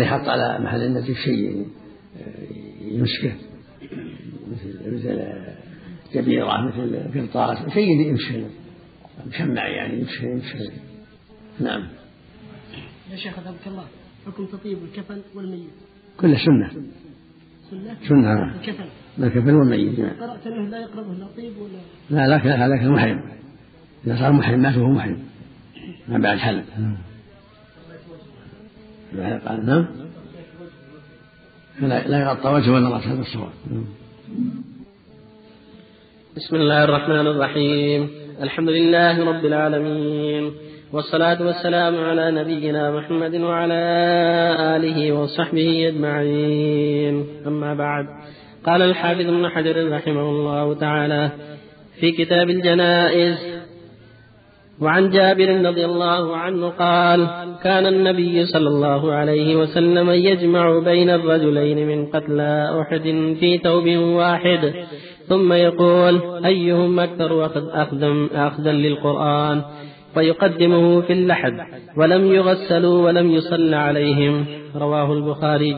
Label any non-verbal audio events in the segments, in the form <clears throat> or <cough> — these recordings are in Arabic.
يحط على محل النزيف شيء يمسكه مثل مثل جبيرة مثل قرطاس شيء يمسكه مشمع يعني يمسكه يمسكه نعم. يا شيخ أثابك الله حكم تطيب الكفن والميت. كله سنة. سنة؟ سنة. الكفن. الكفن والميت نعم. قرأت أنه لا يقربه لا طيب ولا؟ لا لا هذاك المحرم إذا صار محرم مات وهو محرم. ما بعد حلم قال نعم. لا يغطى وجهه ولا رأسه هذا الصواب. بسم الله الرحمن الرحيم. الحمد لله رب العالمين. والصلاة والسلام على نبينا محمد وعلى آله وصحبه أجمعين. أما بعد. قال الحافظ ابن حجر رحمه الله تعالى في كتاب الجنائز وعن جابر رضي الله عنه قال كان النبي صلى الله عليه وسلم يجمع بين الرجلين من قتلى أحد في ثوب واحد. ثم يقول أيهم أكثر أخذا أخذا للقرآن؟ فيقدمه في اللحد ولم يغسلوا ولم يصل عليهم. رواه البخاري.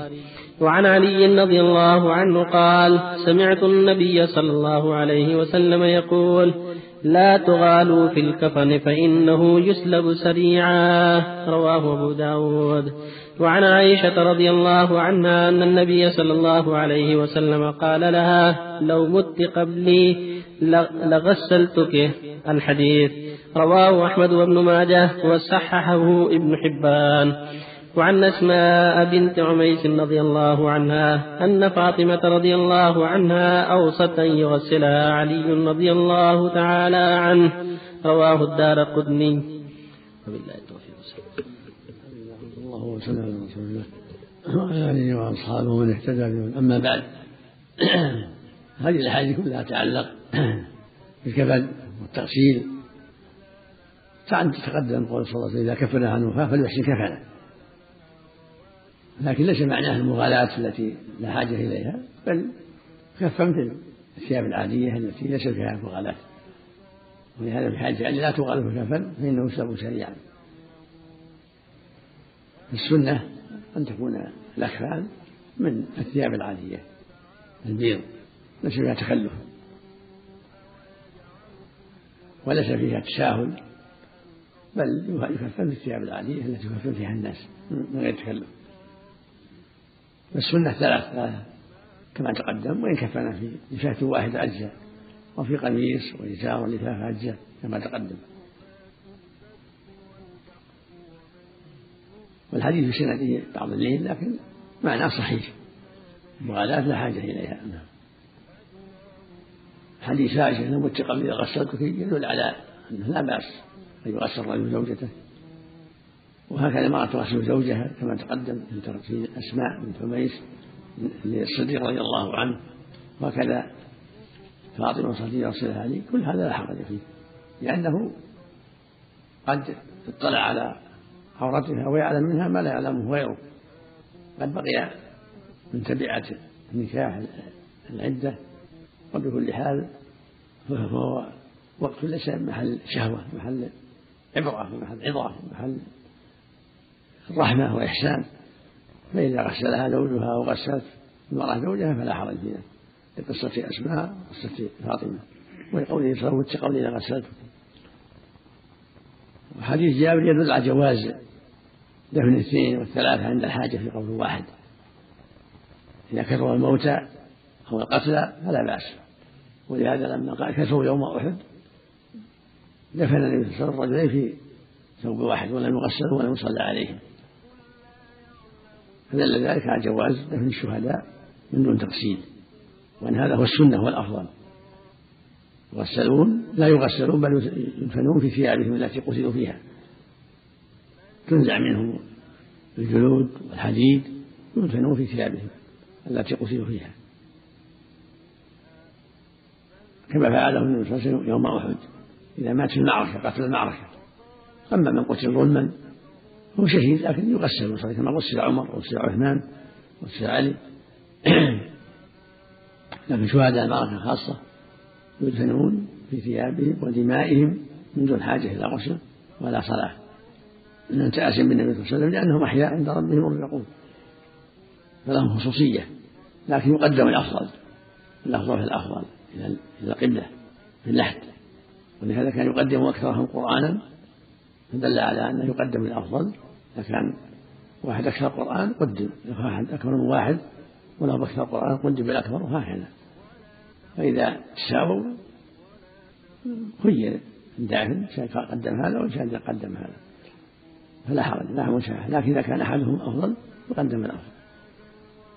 وعن علي رضي الله عنه قال سمعت النبي صلى الله عليه وسلم يقول لا تغالوا في الكفن فإنه يسلب سريعا. رواه أبو داود. وعن عائشة رضي الله عنها أن النبي صلى الله عليه وسلم قال لها لو مت قبلي لغسلتك. الحديث. رواه أحمد وابن ماجه وصححه ابن حبان. وعن أسماء بنت عميس رضي الله عنها أن فاطمة رضي الله عنها أوصت أن يغسلها علي رضي الله تعالى عنه. رواه الدار قدني. وبالله التوفيق الله وسلم على رسول الله وعلى آله وأصحابه من اهتدى بهم أما بعد هذه الأحاديث كلها تتعلق بالكفن والتغسيل. تقدم قول صلى الله عليه وسلم إذا كفن عن وفاة فليحسن كفنه. لكن ليس معناه المغالاة التي لا حاجة إليها بل كف مثل الثياب العادية التي ليس فيها مغالاة. ولهذا بحاجة أن لا في الكفن فإنه يسلب سريعا السنة أن تكون الأكفان من الثياب العادية البيض ليس فيها تخلف. وليس فيها تساهل بل يكفن بالثياب العادية التي يكفن فيها الناس من غير تكلف والسنة ثلاث كما تقدم وإن كفن في لفافة واحد أجزاء وفي قميص وإزار ولفافة أجزاء كما تقدم. والحديث في سنده بعض الليل لكن معناه صحيح. المغالاة لا حاجة إليها. نعم. حديث عائشة لو مت قبل غسلتك يدل على أنه لا بأس أن يغسل الرجل زوجته وهكذا المرأة تغسل زوجها كما تقدم في أسماء بنت عميس للصديق رضي الله عنه وهكذا فاطمة صديقة رسول علي كل هذا لا حرج فيه لأنه قد اطلع على عورتها ويعلم منها ما لا يعلمه غيره. قد بقي من تبعة النكاح العدة وبكل حال فهو وقت ليس محل شهوة محل عبرة محل عظة محل رحمة وإحسان. فإذا غسلها زوجها أو غسلت المرأة زوجها فلا حرج فيها. لقصة أسماء وقصة فاطمة. ولقوله صلى الله عليه وسلم غسلت. وحديث جابر يدل على جواز دفن الاثنين والثلاثة عند الحاجة في قول واحد. إذا كثر الموتى أو القتلى فلا بأس. ولهذا لما قال كثروا يوم أحد دفن النبي صلى الله عليه وسلم في ثوب واحد ولم يغسلوا ولم يصلى عليهم. فدل ذلك على جواز دفن الشهداء من دون تغسيل وأن هذا هو السنة والأفضل يغسلون؟ لا يغسلون بل يدفنون في ثيابهم التي قتلوا فيها. تنزع منهم الجلود والحديد يدفنون في ثيابهم التي قتلوا فيها. كما فعله النبي صلى الله عليه وسلم يوم أحد إذا مات في المعركة قتل المعركة. أما من قتل ظلما هو شهيد لكن يغسل وصلي كما غسل عمر وغسل عثمان وغسل علي. <clears throat> لكن شهداء المعركة خاصة يدفنون في ثيابهم ودمائهم من دون حاجة إلى غسل ولا صلاة. من تأسم بالنبي صلى الله عليه وسلم لأنهم أحياء عند ربهم يرزقون فلهم خصوصية لكن يقدم الأفضل الأفضل في الأفضل إلى القبلة في اللحد. ولهذا كان يقدم أكثرهم قرآنا فدل على أنه يقدم الأفضل إذا كان واحد أكثر قرآن قدم واحد أكبر من واحد وله أكثر قرآن قدم بالأكبر وهكذا. فإذا تساووا خير. داخل شاء قدم هذا وشاء قدم هذا. فلا حرج لا مشاحة لكن إذا كان أحدهم أفضل يقدم الأفضل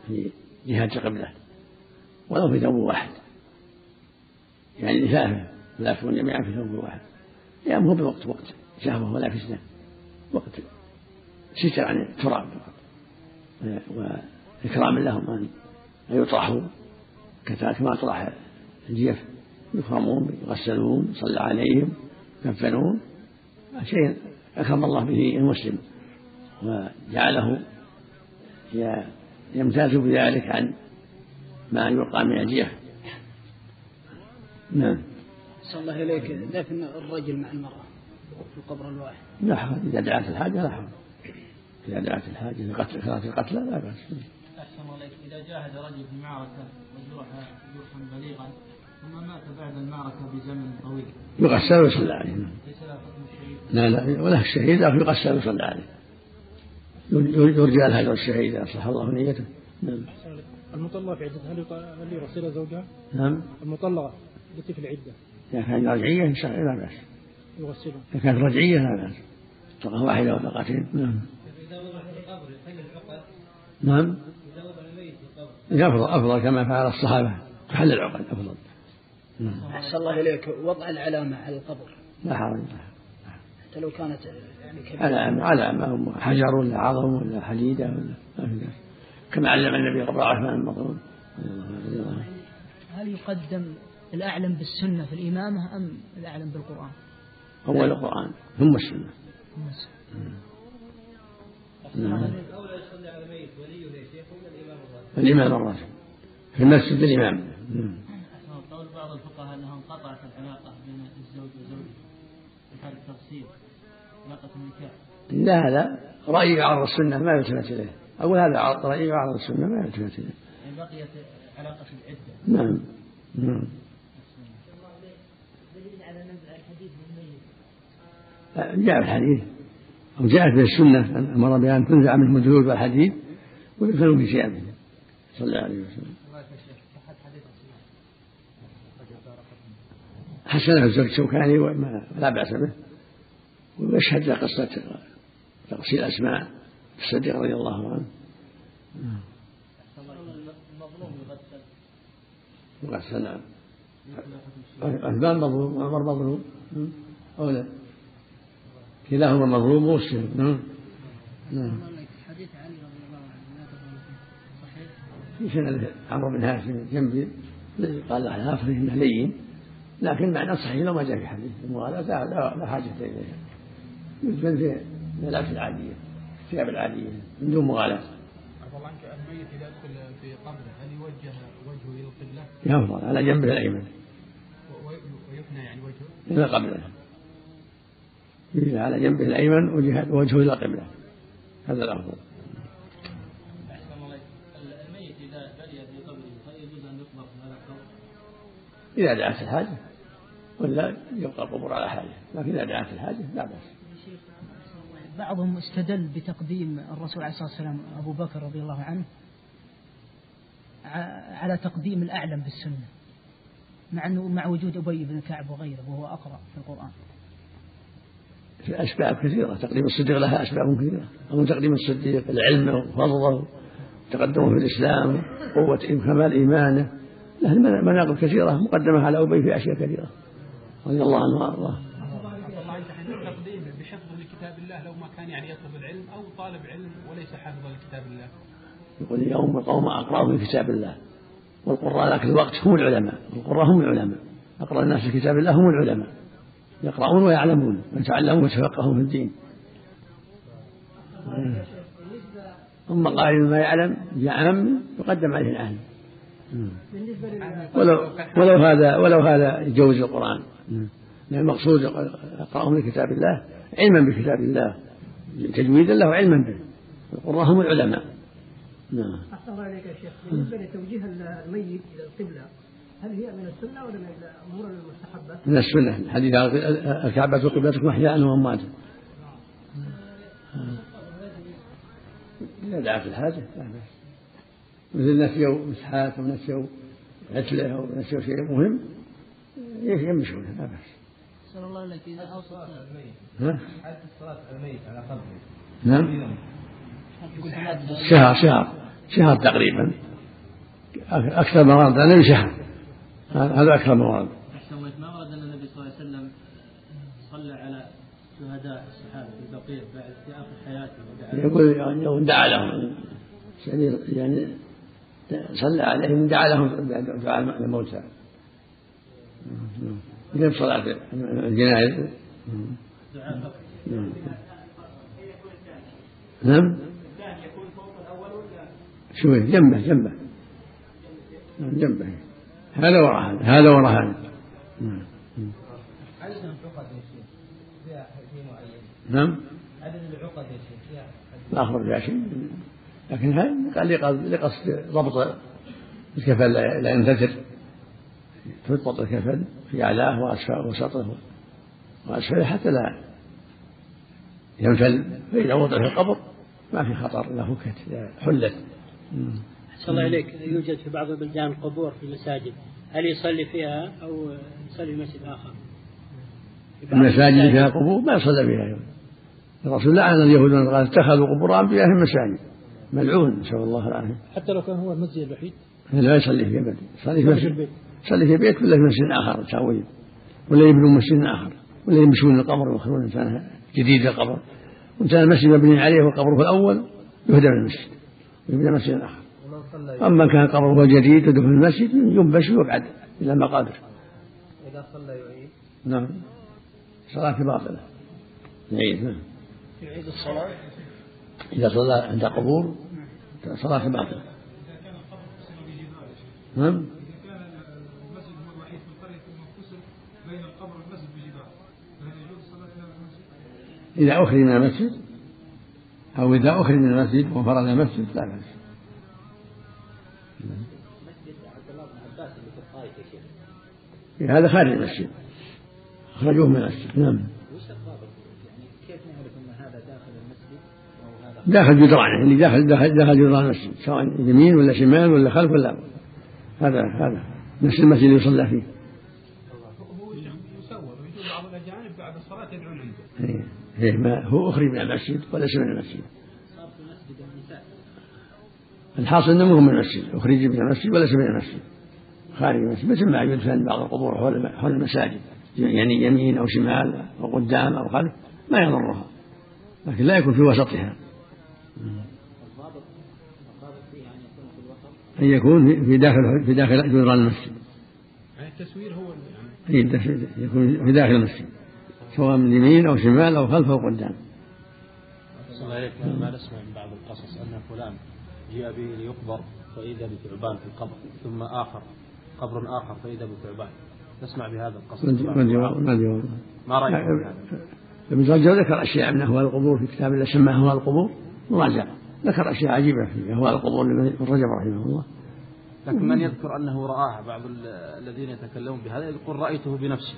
في جهة القبلة ولو في ثوب واحد. يعني لفافه لا يكون جميعا في ثوب واحد. يعني مو بوقت وقت. شهوة ولا فتنة وقت ستر عن التراب. وإكرام لهم أن يطرحوا. كما طرح الجيف. يكرمون يغسلون يصلى عليهم يكفنون. شيء أكرم الله به المسلم. وجعله يمتاز بذلك عن ما يلقى من الجيف. نعم. صلى الله إليك. دفن الرجل مع المرأة. في القبر الواحد. لا حرج إذا دعت الحاجة لا حرج إذا دعت الحاجة لقتل صلاة القتلى لا بأس. أحسن الله إليك. إذا جاهد رجل في معركة وجرح جرحا بليغا ثم مات بعد المعركة بزمن طويل. يغسل ويصلى عليه. ليس له حكم الشهيد. لا لا وله الشهيد لكن يغسل ويصلى عليه. يرجى الهجر الشهيد أصلح الله نيته. نعم. المطلقة في عدتها هل هل يغسلها زوجها؟ نعم. المطلقة التي في العدة إذا كانت رجعية إن شاء الله لا بأس. يغسلها إذا كانت رجعية لا بأس. طلقة واحدة أو طلقتين نعم. نعم. أفضل أفضل كما فعل الصحابة. تحل العقد أفضل. نعم. أحسن الله إليك. وضع العلامة على القبر. لا حرج. حتى لو كانت يعني كبيرة علامة علامة حجر ولا عظم ولا حديدة ولا ما في كما علم النبي قبل عثمان المظلوم. هل يقدم الأعلم بالسنة في الإمامة أم الأعلم بالقرآن؟ أول القرآن. ثم السنة نعم. الإمام الراتب؟ الراتب في المسجد الإمام. قول بعض الفقهاء أنها انقطعت العلاقة بين الزوج وزوجه بفرق تفصيل علاقة النكاح. لا هذا رأي يعرض السنة ما يلتفت إليه. أقول هذا رأي يعرض السنة ما يلتفت إليه. يعني بقيت علاقة العدة. نعم. نعم. جاء الحديث أو جاءت به السنة أمر بأن تنزع منهم الجلود والحديد ويدفنوا في ثيابه صلى الله عليه وسلم. حسنه الزوج الشوكاني لا بأس به. ويشهد قصة تغسيل أسماء الصديق رضي الله عنه. يغسل نعم. عثمان مظلوم عمر مظلوم أو لا؟ كلاهما مظلوم ومسلم نعم. نعم. حديث علي رضي الله عنه صحيح في سنة عمرو بن هاشم جنبي قال له الهافر إنه لين لكن معنى صحيح لو ما جاء في حديث المغالاة لا, لا حاجة إليها يدفن في الملابس العادية الثياب العادية من دون مغالاة الله عنك الميت إذا دخل في قبره هل يوجه وجهه إلى القبلة؟ يفضل على جنبه الأيمن. ويثنى يعني وجهه؟ إلى القبلة على جنبه الأيمن وجهه إلى القبلة. هذا الأفضل الميت إذا بلي في قبره أن القبر؟ إذا دعت الحاجة ولا يبقى القبور على حاجة. لكن إذا دعت الحاجة لا بأس. بعضهم استدل بتقديم الرسول عليه الصلاة والسلام أبو بكر رضي الله عنه على تقديم الأعلم بالسنة مع أنه مع وجود أبي بن كعب وغيره وهو أقرأ في القرآن. أسباب كثيرة. تقديم الصديق لها أسباب كثيرة. أو تقديم الصديق العلم وفضله تقدمه في الإسلام قوة كمال إيمانه. له مناقب كثيرة مقدمة على أبي في أشياء كثيرة. رضي الله عنه وأرضاه. بحفظ لكتاب الله لو ما كان يعني يطلب العلم أو طالب علم وليس حافظا لكتاب الله يقول اليوم القوم أقرأوا من كتاب الله. والقراء ذاك الوقت هم العلماء. القراء هم العلماء. أقرأ الناس في كتاب الله هم العلماء. يقرؤون ويعلمون ويتعلمون ويتفقهون في الدين. ثم قائل ما يعلم يعلم يقدم عليه العالم ولو ولو هذا ولو هذا يجوز القرآن. لأن المقصود يقرأهم لكتاب الله علما بكتاب الله. تجويدا له علما به. القراء هم العلماء. نعم. أحسن الله عليك يا شيخ. بالنسبة لتوجيه الميت إلى القبلة هل هي من السنة ولا من الأمور المستحبة؟ من السنة. الحديث الكعبة قبلتكم أحياء وأمواتا إذا دعت الحاجة لا بأس. مثل نسيوا مسحات أو نسيوا عتلة أو نسيوا شيء مهم يمشون لا بأس. صلى الله عليك إذا أوصت ها؟ حالة الصلاة على الميت على قبره. نعم. شهر شهر. شهر تقريبا. أكثر ما ورد عن النبي شهر هذا أكثر ما ورد أحسن ما ورد أن النبي صلى الله عليه وسلم صلى على شهداء الصحابة في بقية بعد في آخر حياته ودعا يقول يعني دعا لهم. يعني صلى عليهم دعا لهم دعاء الموتى. مثل صلاة الجنائز نعم. شو جنبه جنبه. جنبه. هذا وراء هذا هذا وراء هذا. عدد العقد يا شيخ فيها نعم. عدد العقد يا شيخ فيها لا أخبر بها شيء. لكن هذا لقصد ضبط الكفن لا ينتثر تضبط الكفن في أعلاه وأسفله وسطه وأسفله حتى لا ينفل. فإذا وضع في القبر ما في خطر إذا فكت إذا حلت أحسن الله إليك. يوجد في بعض البلدان قبور في المساجد. هل يصلي فيها أو يصلي في مسجد آخر؟ في المساجد فيها قبور؟ ما يصلى فيها يوم الرسول لعن اليهود من قال اتخذوا قبور انبيائهم مساجد ملعون نسأل الله العافية. حتى لو كان هو المسجد الوحيد. لا يصلي في ابدا يصلي في مسجد يصلي في بيت ولا في مسجد آخر؟ تساوي ولا يبنون مسجد آخر. ولا يمشون القبر ويخلون انسان جديد القبر. وإن كان المسجد مبني عليه وقبره الأول يهدم المسجد. ويبنى مسجد آخر. أما كان قبره جديد ودفن المسجد ينبش ويقعد إلى المقابر. إذا صلى يعيد. نعم. صلاة باطلة. يعيد نعم. يعيد الصلاة؟ إذا صلى عند قبور صلاة باطلة. نعم. كان المسجد هو الوحيد في القرية ثم فصل بين القبر والمسجد بجدار فهل يجوز الصلاة في هذا المسجد؟ إذا أخرج من المسجد أو إذا أخرج من المسجد وفرض المسجد لا بأس. هذا خارج المسجد. أخرجوه من المسجد. نعم. كيف نعرف أن هذا داخل المسجد أو هذا داخل جدرانه اللي داخل داخل, داخل جدران المسجد. سواء يمين ولا شمال ولا خلف ولا. هذا هذا نفس المسجد اللي يصلى فيه. هو يسور ويجوز بعض الأجانب بعد الصلاة يدعون عنده. إيه. إيه ما هو أخرج من المسجد وليس من المسجد صار في مسجد النساء الحاصل أنه مو من المسجد اخرج من المسجد وليس من المسجد. خارج المسجد مثل ما يدفن بعض القبور حول حول المساجد يعني يمين أو شمال أو قدام أو خلف ما يضرها لكن لا يكون في وسطها. أن يكون في الوسط ان يكون في داخل في داخل جدران المسجد. يعني التسوير هو اللي يعني أي يكون في داخل المسجد سواء من يمين أو شمال أو خلف أو قدام. صلى الله عليك ما نسمع من بعض القصص أن فلان جاء به ليقبر فإذا بثعبان في القبر ثم آخر قبر آخر فإذا بثعبان. نسمع بهذا القصص ما أدري والله ما يعني ابن رجب ذكر أشياء من اهوال القبور في كتاب الله سماه اهوال القبور مراجع ذكر أشياء عجيبة في اهوال القبور لابن رجب رحمه الله. لكن من يذكر أنه رآها؟ بعض ال- الذين يتكلمون بهذا يقول رأيته بنفسي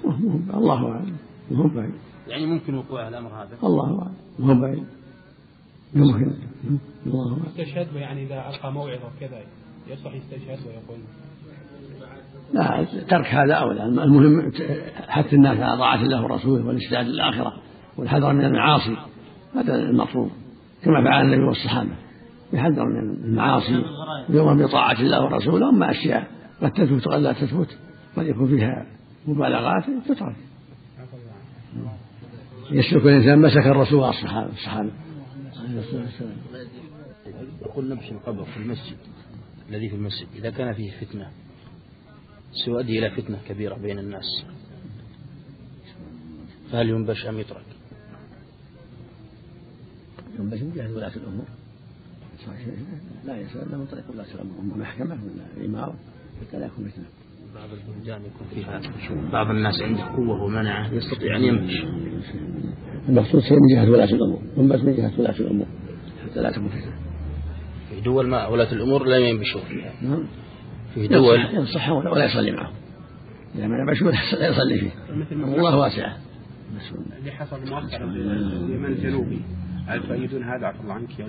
الله أعلم. وهو بعيد. يعني ممكن وقوع الأمر هذا. الله أعلم. وهو بعيد. يمكن. الله يستشهد به يعني إذا ألقى موعظة وكذا يصلح يستشهد ويقول. لا ترك هذا اولى المهم حث الناس على طاعة الله ورسوله والاستعداد للاخره والحذر من المعاصي. هذا المطلوب. كما فعل النبي والصحابة. يحذر من المعاصي ويؤمر بطاعة الله ورسوله. أما أشياء قد تثبت وقد لا تثبت قد يكون فيها مبالغات تترك. يسلك الإنسان مسك الرسول والصحابه الصحابه عليه الصلاه والسلام يقول نبش القبر في المسجد الذي في المسجد. إذا كان فيه فتنة سيؤدي إلى فتنة كبيرة بين الناس فهل ينبش أم يترك؟ ينبغي من جهة ولاة الأمور. لا يسأل الا من طريق ولاة الأمور. اما محكمة ولا إمارة حتى لا يكون فتنة. بعض البلدان يكون فيها بعض الناس عنده قوة ومنعة يستطيع أن ينبش. المقصود من جهة ولاة الأمور. ينبغي من جهة ولاة الأمور حتى لا تكون فتنة. في دول ما ولاة الأمور لا ينبشون فيها. نعم. في دول ينصح- ولا ولا يصلي معه إذا ما نبش لا يصلي فيه الله واسعة اللي حصل مؤخرا في اليمن الجنوبي هل تؤيدون هذا؟ عفى الله عنك يا؟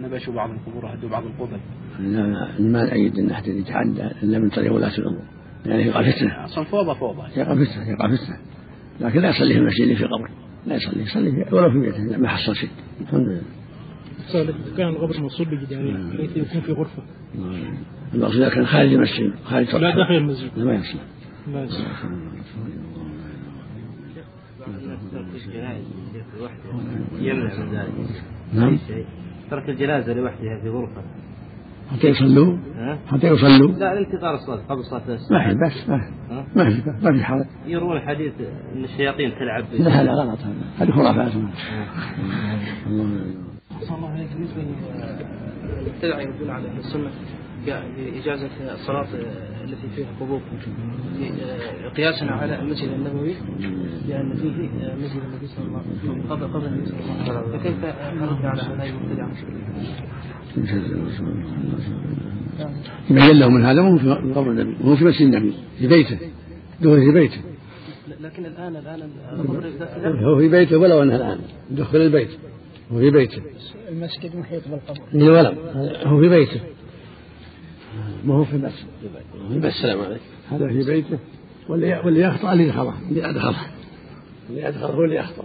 نبشوا بعض القبور وهدوا بعض القبر لا ما نأيد أن أحد يتعدى. إلا من طريق ولاة الأمور. يعني يقع فتنة. أصلا فوضى فوضى. يقع فتنة يقع فتنة. لكن لا يصلي في المسجد اللي في قبر. لا يصلي يصلي ولو في بيته ما حصل شيء. الحمد لله. كان القبر موصول بجدارين بحيث يكون في غرفة. المقصود إذا كان خارج المسجد خارج لا داخل المسجد. لا ما يصلي لا يصح. يمنع من ذلك نعم. ترك الجنازة لوحدها في غرفة. حتى يصلوا؟ ها؟ حتى يصلوا؟ لا لانتظار الصلاة قبل صلاة ما العشاء في بس ما في. ها؟ ما في ما في حرج يروون حديث إن الشياطين تلعب. لا هذا غلط. هذا هذه خرافات. الله صلى الله عليك بالنسبة للمبتدع يردون على السنة بإجازة الصلاة التي فيها قبور. قياسا على المسجد النبوي لأن فيه مسجد النبي صلى الله عليه وسلم قبل قبل النبي صلى الله عليه وسلم. فكيف نرد على هؤلاء المبتدعة؟ يبين لهم من هذا وهو في قبر النبي وهو في مسجد النبي في بيته دخل في بيته. لكن الآن الآن هو في بيته ولو أنها الآن دخل البيت. هو في بيته. المسجد محيط بالقبر. إيه ولو هو في بيته. ما هو في المسجد. هو في بيته. السلام عليكم. هذا في بيته. واللي واللي يخطأ اللي يدخله اللي أدخله اللي أدخله هو اللي يخطأ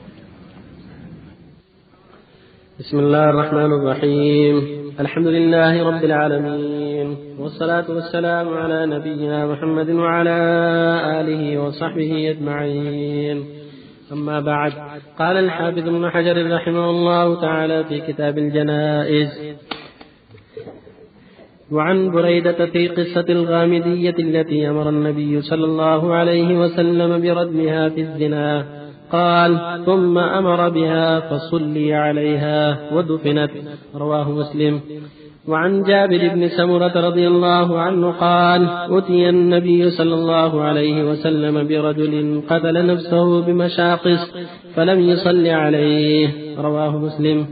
بسم الله الرحمن الرحيم. الحمد لله رب العالمين. والصلاة والسلام على نبينا محمد وعلى آله وصحبه أجمعين. أما بعد قال الحافظ ابن حجر رحمه الله تعالى في كتاب الجنائز وعن بريدة في قصة الغامدية التي أمر النبي صلى الله عليه وسلم بردمها في الزنا قال ثم أمر بها فصلي عليها ودفنت. رواه مسلم. وعن جابر بن سمرة رضي الله عنه قال أتي النبي صلى الله عليه وسلم برجل قتل نفسه بمشاقص فلم يصل عليه. رواه مسلم.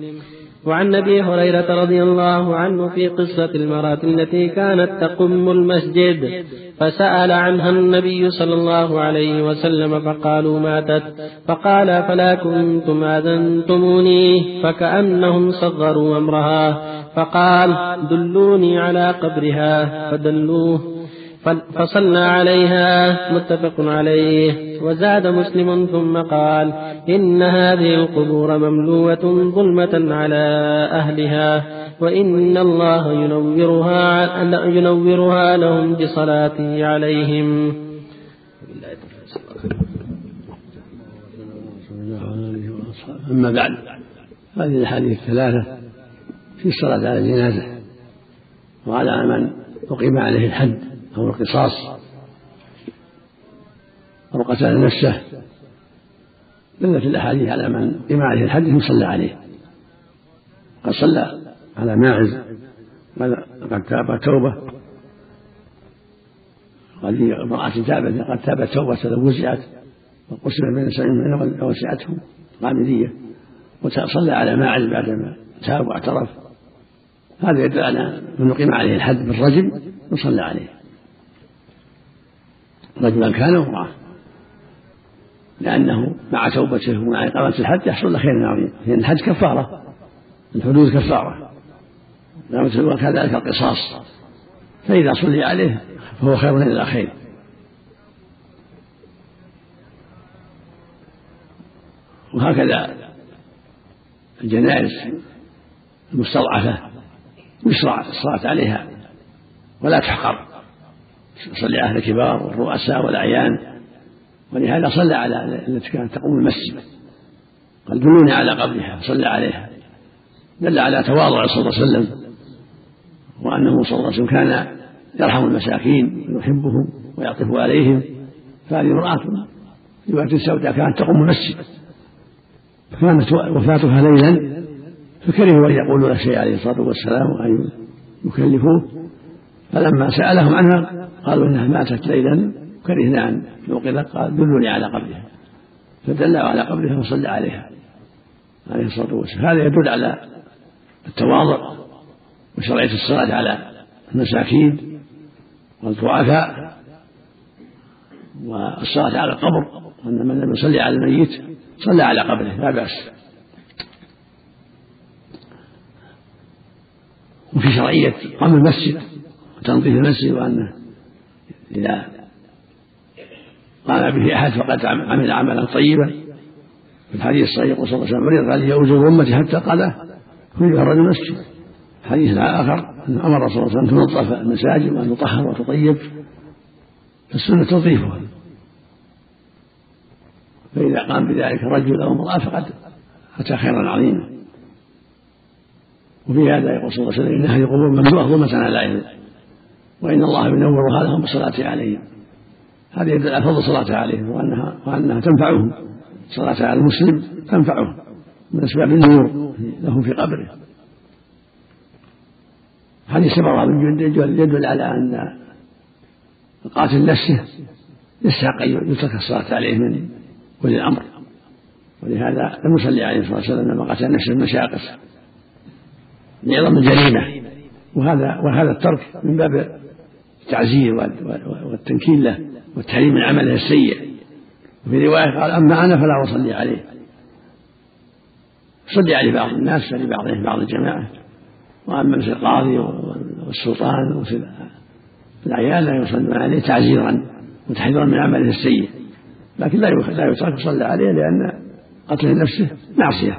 وعن أبي هريرة رضي الله عنه في قصة المرأة التي كانت تقم المسجد فسأل عنها النبي صلى الله عليه وسلم فقالوا ماتت. فقال فلا كنتم آذنتموني. فكأنهم صغروا أمرها. فقال دلوني على قبرها. فدلوه. فصلى عليها متفق عليه. وزاد مسلم ثم قال إن هذه القبور مملوءة ظلمة على أهلها وإن الله ينورها ينورها لهم بصلاته عليهم. أما بعد هذه الأحاديث الثلاثة. في الصلاة على الجنازة وعلى من أقيم عليه الحد أو القصاص. أو قتل نفسه. دلت الأحاديث على من قيم عليه الحد يصلى عليه. قد صلى على ماعز. قد تاب توبة. قد امرأة تابت قد تابت توبة وزعت وقسم بين سبعين وسعتهم غامدية وصلى على ماعز بعدما تاب واعترف. هذا يدل على من أقيم عليه الحد بالرجم يصلى عليه. رجلا كان وامرأة لأنه مع توبته ومع إقامة الحد يحصل له خير عظيم لأن الحد كفارة. الحدود كفارة. وكذلك القصاص. فإذا صلي عليه فهو خير إلى خير. وهكذا الجنائز المستضعفة. يشرع الصلاة عليها؟ ولا تحقر. صلي على الكبار والرؤساء والأعيان. ولهذا صلى على التي كانت تقوم المسجد. قال دلوني على قبرها. صلى عليها. دل على تواضع صلى الله عليه وسلم. وأنه صلى الله عليه وسلم كان يرحم المساكين ويحبهم ويعطف عليهم. فهذه امرأة في وقت السوداء كانت تقوم المسجد. فكانت وفاتها ليلا فكرهوا أن يقولوا الشيء عليه الصلاة والسلام وأن يكلفوه. فلما سألهم عنها قالوا إنها ماتت ليلا. كرهنا أن نوقظك قال دلوني على قبرها. فدلوا على قبرها وصلى عليها عليه الصلاة والسلام. هذا يدل على التواضع وشرعية الصلاة على المساكين والضعفاء والصلاة على القبر. أن من لم يصلي على الميت صلى على قبره لا بأس. وفي شرعية قام المسجد وتنظيف المسجد وأنه إذا قام به أحد فقد عمل عملا طيبا. في الحديث الصحيح صلى الله عليه وسلم مريض قال يؤجر أمتي حتى قال كل الرجل المسجد. حديث آخر أن أمر صلى الله عليه وسلم تنظف المساجد وأن تطهر وتطيب فالسنة تنظيفها فإذا قام بذلك رجل أو امرأة فقد أتى خيرا عظيما. وفي هذا يقول صلى الله عليه وسلم إن هذه القبور مملوءة ظلمة على أهل وإن الله ينورها لهم بالصلاة عليهم. هذا يدل على فضل الصلاة عليهم وأنها وأنها تنفعهم. الصلاة على المسلم تنفعه من أسباب النور له في قبره. حديث سبعة بن يدل على أن القاتل نفسه يستحق أن يترك الصلاة عليه من ولي الأمر. ولهذا لم يصلي عليه الصلاة والسلام لما قتل نفسه لعظم الجريمة. وهذا وهذا الترك من باب التعزير والتنكيل له والتحريم من عمله السيء. وفي رواية قال أما أنا فلا أصلي عليه. صلي عليه بعض الناس لبعضهم بعض الجماعة. وأما مثل القاضي والسلطان وفي الأعيان لا يصلون عليه تعزيرا وتحذيرا من عمله السيء. لكن لا لا يترك يصلى عليه لأن قتل نفسه معصية.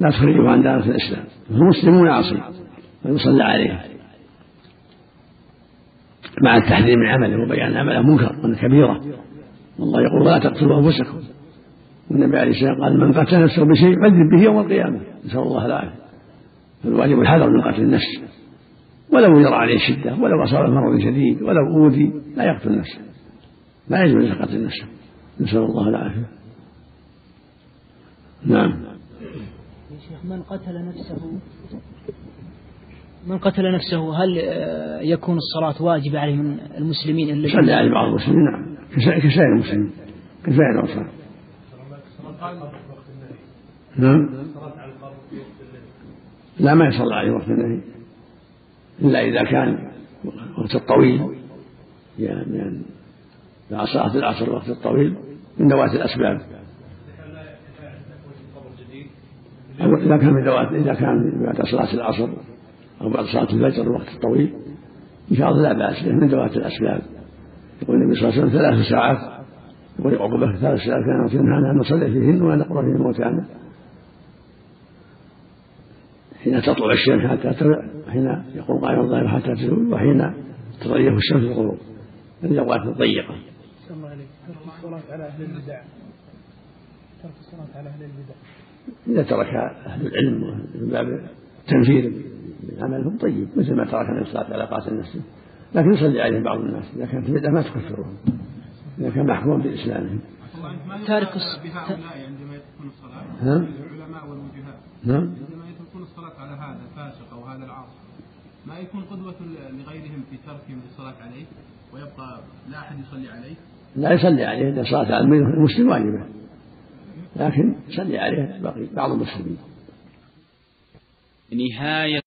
لا تخرجه عن دائرة الإسلام. هو مسلم يعصي ويصلى عليه مع التحذير من عمله وبيان عمله منكر وأنه كبيرة. والله يقول لا تقتلوا أنفسكم. والنبي عليه السلام قال من قتل نفسه بشيء عذب به يوم القيامة. نسأل الله العافية. فالواجب الحذر من قتل النفس. ولو يرى عليه شدة ولو أصاب مرض شديد ولو أوذي لا يقتل نفسه. لا يجوز قتل نفسه. نسأل الله العافية. نعم. من قتل نفسه؟ من قتل نفسه هل يكون الصلاة واجبة عليه من المسلمين الذين؟ صلى عليه بعض المسلمين نعم. كسائر المسلمين. كسائر الأنصار. نعم. لا ما يصلى عليه وقت النهي إلا إذا كان وقت الطويل. يعني بعد صلاة العصر الوقت الطويل من ذوات الأسباب. إذا كان من ذوات إذا كان بعد صلاة العصر أو بعد صلاة الفجر الوقت الطويل إن شاء الله لا بأس به من ذوات الأسباب. يقول النبي صلى الله عليه وسلم ثلاث ساعات يقول عقبة ثلاث ساعات كانت تنهانا أن نصلي فيهن ونقرأ في موتانا. حين تطلع الشمس حتى تطلع حين يقوم قائم الظهر حتى تزول وحين تضيق الشمس الغروب. الأوقات الضيقة. ترك الصلاة على أهل البدع. ترك الصلاة على أهل البدع. إذا ترك أهل العلم من باب تنفير من عملهم طيب مثل ما ترك النبي الصلاة على قاتل نفسه. لكن يصلي عليهم بعض الناس إذا كان في بدعة ما تكفرهم إذا كان محكوم بإسلامهم تارك بهؤلاء عندما يتركون الصلاة. نعم العلماء والوجهاء. نعم عندما يتركون الصلاة على هذا الفاسق أو هذا العاصي ما يكون قدوة لغيرهم في تركهم للصلاة عليه؟ ويبقى لا أحد يصلي عليه؟ لا يصلي عليه لأن الصلاة على المسلم واجبة. لكن يصلي عليه بعض المسلمين. نهاية